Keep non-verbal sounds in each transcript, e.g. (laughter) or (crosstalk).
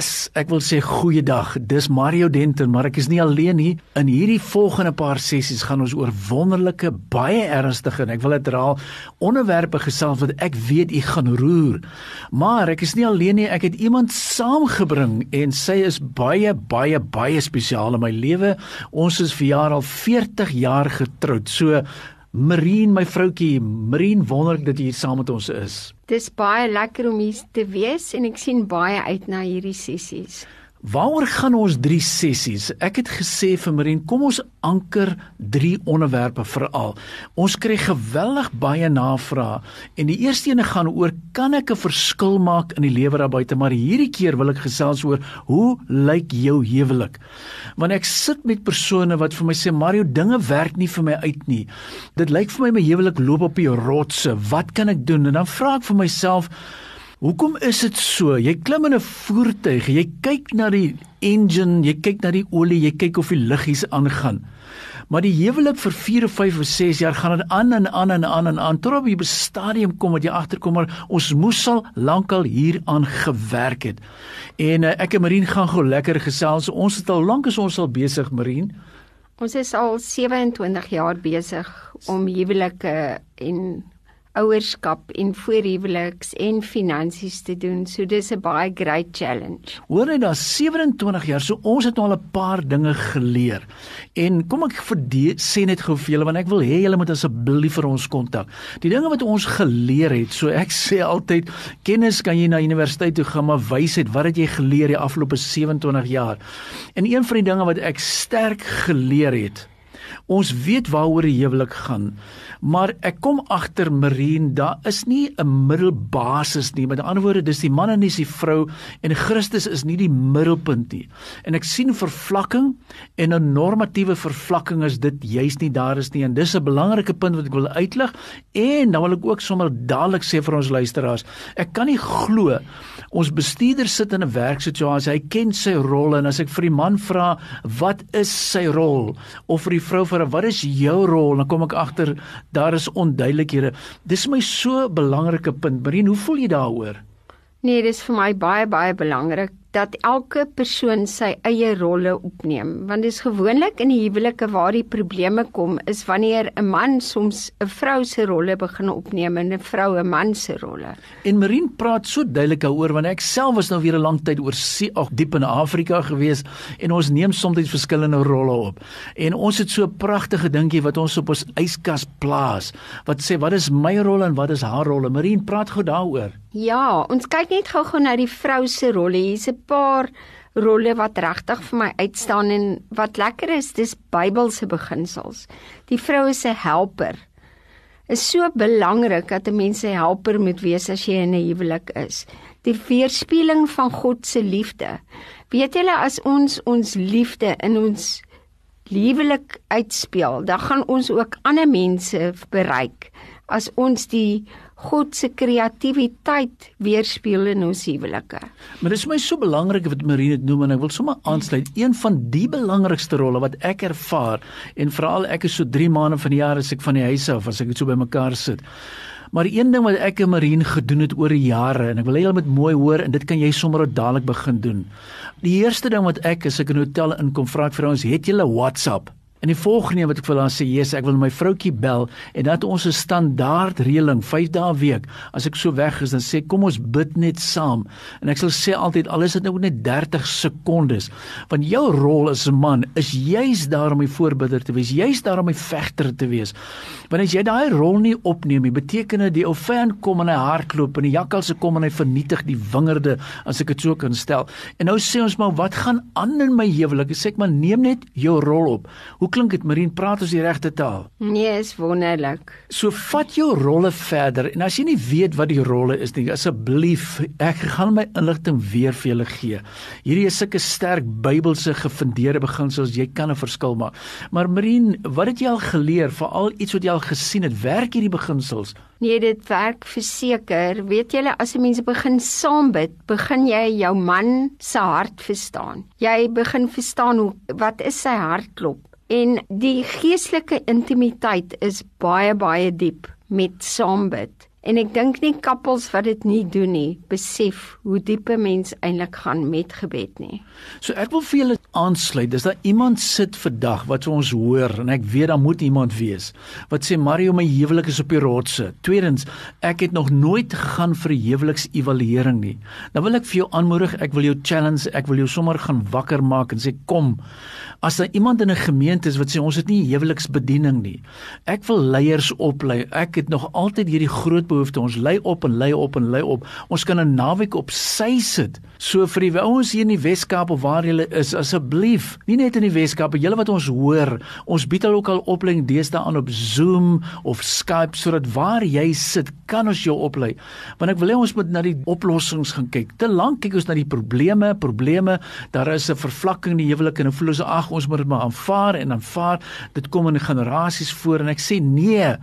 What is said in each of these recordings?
Yes, ek wil sê goeiedag. Dis Mario Denton, maar ek is nie alleen nie. In hierdie volgende paar sessies gaan ons oor wonderlike, baie ernstige en ek wil dit herhaal, onderwerpe gesels wat ek weet u gaan roer. Maar ek is nie alleen nie, ek het iemand saamgebring en sy is baie baie baie spesiaal in my lewe. Ons is vir jaar al 40 jaar getroud. So Marien, my vroutjie, Marien, wonderlik dat jy hier saam met ons is. Dis baie lekker om hier te wees en ek sien baie uit na hierdie sessies. Waaroor gaan ons drie sessies? Ek het gesê vir Marien, kom ons anker drie onderwerpe veral. Ons kry geweldig baie navrae en die eerste ene gaan oor kan ek 'n verskil maak in die lewe daar buite, maar hierdie keer wil ek gesels oor hoe lyk jou huwelik? Want ek sit met persone wat vir my sê Mario, dinge werk nie vir my uit nie. Dit lyk vir my my huwelik loop op die rotse. Wat kan ek doen? En dan vra ek vir myself Hoekom is dit so? Jy klim in 'n voertuig, jy kyk na die engine, jy kyk na die olie, jy kyk of die liggies aangaan. Maar die huwelik vir 4 of 5 of 6 jaar gaan dit aan en aan en aan en aan tot op 'n stadium kom wat jy agterkom maar ons moes al lankal hieraan gewerk het. En uh, ek en Marien gaan gou lekker gesels. Ons het al lank is ons al besig, Marien. Ons is al 27 jaar besig om huwelike en ouerskap en voorhuweliks en finansies te doen. So dis 'n baie great challenge. Hoor net daar 27 jaar. So ons het nou al 'n paar dinge geleer. En kom ek sê net gou vir julle want ek wil hê julle moet asseblief vir ons kontak. Die dinge wat ons geleer het. So ek (laughs) sê altyd kennis kan jy na universiteit toe gaan, maar wysheid, wat het jy geleer die afgelope 27 jaar? En een van die dinge wat ek sterk geleer het Ons weet waaroor die huwelik gaan. Maar ek kom agter Marien, daar is nie 'n middelbasis nie. Met ander woorde, dis die man en dis die vrou en Christus is nie die middelpunt nie. En ek sien vervlakking en 'n normatiewe vervlakking is dit juis nie daar is nie. En dis 'n belangrike punt wat ek wil uitlig en dan wil ek ook sommer dadelik sê vir ons luisteraars, ek kan nie glo ons bestuurder sit in 'n werksituasie, hy ken sy rol en as ek vir die man vra, wat is sy rol of vir die vrou vir wat is jou rol? Dan kom ek agter daar is onduidelikhede. Dis my so 'n belangrike punt. Marien, hoe voel jy daaroor? Nee, dis vir my baie baie belangrik dat elke persoon sy eie rolle opneem want dis gewoonlik in die huwelike waar die probleme kom is wanneer 'n man soms 'n vrou se rolle begin opneem en 'n vrou 'n man se rolle. En Marien praat so duidelik daaroor want ek self was nou weer 'n lang tyd oor see ag diep in Afrika gewees en ons neem soms verskillende rolle op. En ons het so 'n pragtige dingetjie wat ons op ons yskas plaas wat sê wat is my rol en wat is haar rol? Marien praat gou daaroor. Ja, ons kyk net gou-gou na die vrou se rolle. Hier's 'n paar rolle wat regtig vir my uitstaan en wat lekker is, dis Bybelse beginsels. Die vrou is 'n helper. Is so belangrik dat 'n mens 'n helper moet wees as jy in 'n huwelik is. Die weerspieëling van God se liefde. Weet julle as ons ons liefde in ons liewelik uitspeel, dan gaan ons ook ander mense bereik as ons die God se kreatiwiteit weerspieël in ons huwelike. Maar dit is my so belangrik wat Marine dit noem en ek wil sommer aansluit. Een van die belangrikste rolle wat ek ervaar en veral ek is so 3 maande van die jaar as ek van die huis af as ek dit so bymekaar sit. Maar een ding wat ek en Marine gedoen het oor jare en ek wil hê julle moet mooi hoor en dit kan jy sommer dadelik begin doen. Die eerste ding wat ek as ek in 'n hotel inkom vra vir ons, het julle WhatsApp? En die volgende wat ek vir haar sê, "Jesus, ek wil my vroutjie bel en dat ons 'n standaard reëling 5 dae week, as ek so weg is, dan sê kom ons bid net saam." En ek sal sê altyd al is dit nou net 30 sekondes, want jou rol as 'n man is juis daar om die voorbidder te wees, juis daar om die vegter te wees. Want as jy daai rol nie opneem nie, beteken dit die ou vyand kom en hy hardloop en die jakkalse kom en hy vernietig die wingerde, as ek dit so kan stel. En nou sê ons maar, wat gaan aan in my huwelik? Ek sê ek maar neem net jou rol op. Hoe klink dit Marien praat ons die regte taal? Nee, is wonderlik. So vat jou rolle verder en as jy nie weet wat die rolle is nie, asseblief ek gaan my inligting weer vir julle gee. Hierdie is sulke sterk Bybelse gefundeerde beginsels, jy kan 'n verskil maak. Maar Marien, wat het jy al geleer, veral iets wat jy al gesien het, werk hierdie beginsels? Nee, dit werk verseker. Weet julle as 'n mens begin saam bid, begin jy jou man se hart verstaan. Jy begin verstaan hoe wat is sy hartklop en die geestelike intimiteit is baie baie diep met saam bid. En ek dink nie kappels wat dit nie doen nie, besef hoe diep 'n mens eintlik gaan met gebed nie. So ek wil vir julle aansluit. Dis daar iemand sit vandag wat ons hoor en ek weet daar moet iemand wees wat sê Mario my huwelik is op die rotse. Tweedens, ek het nog nooit gegaan vir 'n huweliksevaluering nie. Nou wil ek vir jou aanmoedig, ek wil jou challenge, ek wil jou sommer gaan wakker maak en sê kom. As daar iemand in 'n gemeente is wat sê ons het nie huweliksbediening nie. Ek wil leiers oplei. Ek het nog altyd hierdie groot behoefte. Ons lei op en lei op en lei op. Ons kan 'n naweek op sy sit. So vir die ouens hier in die Weskaap of waar jy is, asseblief, nie net in die Weskaap, julle wat ons hoor, ons bied al ook al opleiding deesdae aan op Zoom of Skype sodat waar jy sit, kan ons jou oplei. Want ek wil hê ons moet na die oplossings gaan kyk. Te lank kyk ons na die probleme, probleme. Daar is 'n vervlakking in die huwelik en voel ons ag, ons moet dit maar aanvaar en aanvaar. Dit kom in generasies voor en ek sê nee.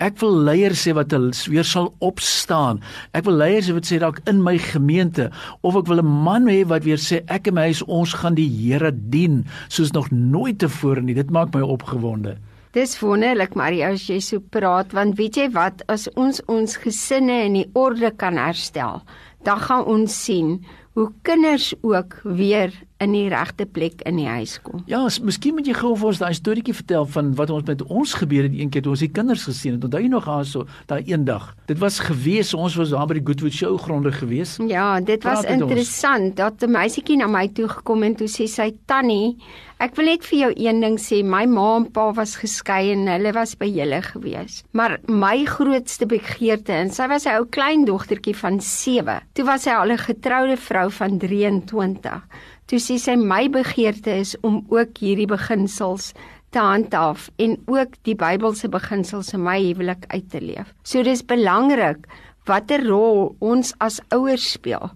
Ek wil leiers sê wat hulle weer sal opstaan. Ek wil leiers wat sê dalk in my gemeente of ek wil 'n man hê wat weer sê ek en my huis ons gaan die Here dien soos nog nooit tevore nie. Dit maak my opgewonde. Dis wonderlik Marie as jy so praat want weet jy wat? As ons ons gesinne in die orde kan herstel, dan gaan ons sien hoe kinders ook weer in die regte plek in die huis kom. Ja, miskien moet jy gou vir ons daai storieetjie vertel van wat ons met ons gebeur het een keer toe ons die kinders gesien het. Onthou jy nog haar so daai eendag? Dit was gewees ons was daar by die Goodwood show gronde gewees. Ja, dit was Praat ons. interessant dat 'n meisietjie na my toe gekom en toe sê sy tannie, ek wil net vir jou een ding sê, my ma en pa was geskei en hulle was by julle gewees. Maar my grootste begeerte en sy was 'n ou klein dogtertjie van 7. Toe was sy al 'n getroude vrou van 23. Toe sê sy my begeerte is om ook hierdie beginsels te handhaaf en ook die Bybelse beginsels in my huwelik uit te leef. So dis belangrik watter rol ons as ouers speel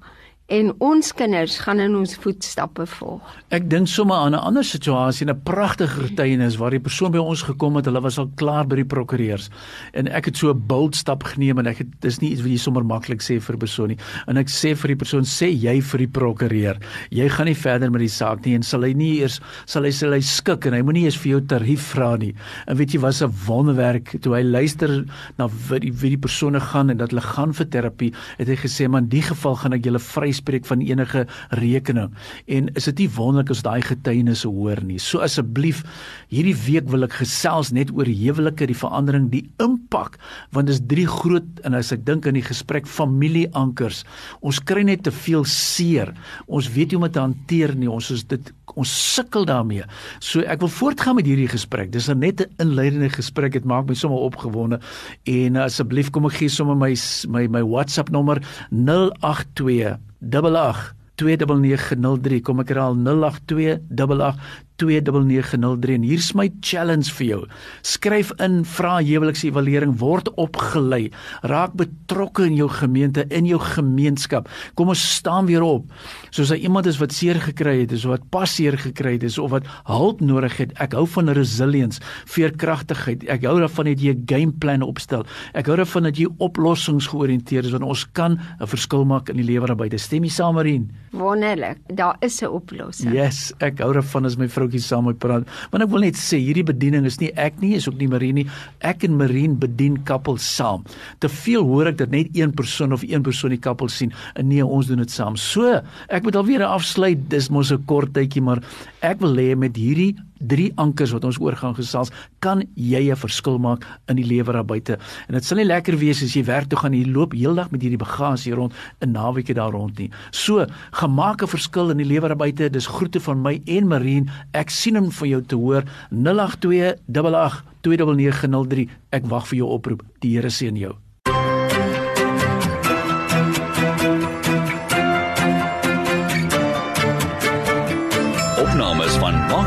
en ons kinders gaan in ons voetstappe volg. Ek dink sommer aan 'n ander situasie, 'n pragtige getuienis waar die persoon by ons gekom het, hulle was al klaar by die prokureurs. En ek het so 'n bold stap geneem en ek het dis nie iets wat jy sommer maklik sê vir 'n persoon nie. En ek sê vir die persoon, sê jy vir die prokureur, jy gaan nie verder met die saak nie en sal hy nie eers sal hy sal hy skik en hy moenie eers vir jou tarief vra nie. En weet jy was 'n wonderwerk toe hy luister na wie die, wie die persone gaan en dat hulle gaan vir terapie, het hy gesê, "Man, in die geval gaan ek julle vryspreek van enige rekening." En is dit nie wonderlik as daai getuienisse hoor nie. So asseblief, hierdie week wil ek gesels net oor huwelike, die verandering, die impak, want dis drie groot en as ek dink aan die gesprek familieankers. Ons kry net te veel seer. Ons weet nie hoe om dit te hanteer nie. Ons is dit ons sukkel daarmee. So ek wil voortgaan met hierdie gesprek. Dis nou net 'n inleidende gesprek. Dit maak my sommer opgewonde. En asseblief kom ek gee sommer my my my WhatsApp nommer 082 88 29903 kom ek herhaal 082 88 29903 en hier's my challenge vir jou. Skryf in vra huweliksevaluering word opgelei. Raak betrokke in jou gemeente, in jou gemeenskap. Kom ons staan weer op. Soos daar iemand is wat seer gekry het, is wat pas seer gekry het, is of wat hulp nodig het. Ek hou van resilience, veerkragtigheid. Ek hou daarvan dat jy 'n game plan opstel. Ek hou daarvan dat jy oplossings georiënteerd is want ons kan 'n verskil maak in die lewe daar buite. Stem jy saam Marien? Wonderlik. Daar is 'n oplossing. Yes, ek hou daarvan as my vroutjie saam met praat. Want ek wil net sê hierdie bediening is nie ek nie, is ook nie Marien nie. Ek en Marien bedien kappels saam. Te veel hoor ek dat net een persoon of een persoon die kappel sien en nee, ons doen dit saam. So, ek moet alweer afsluit. Dis mos 'n kort tydjie, maar ek wil hê met hierdie drie ankers wat ons oor gaan gesels, kan jy 'n verskil maak in die lewe daar buite. En dit sal nie lekker wees as jy werk toe gaan en jy loop heeldag met hierdie bagasie rond, 'n naweke daar rond nie. So, gemaak 'n verskil in die lewe daar buite. Dis groete van my en Marien. Ek sien hom vir jou te hoor 082 88 29903. Ek wag vir jou oproep. Die Here seën jou.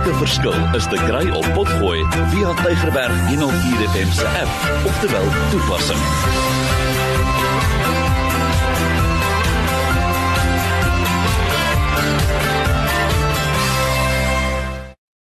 'n Verskil is te kry op Potgooi via Tygerberg 104 FM se app of te wel toepassing.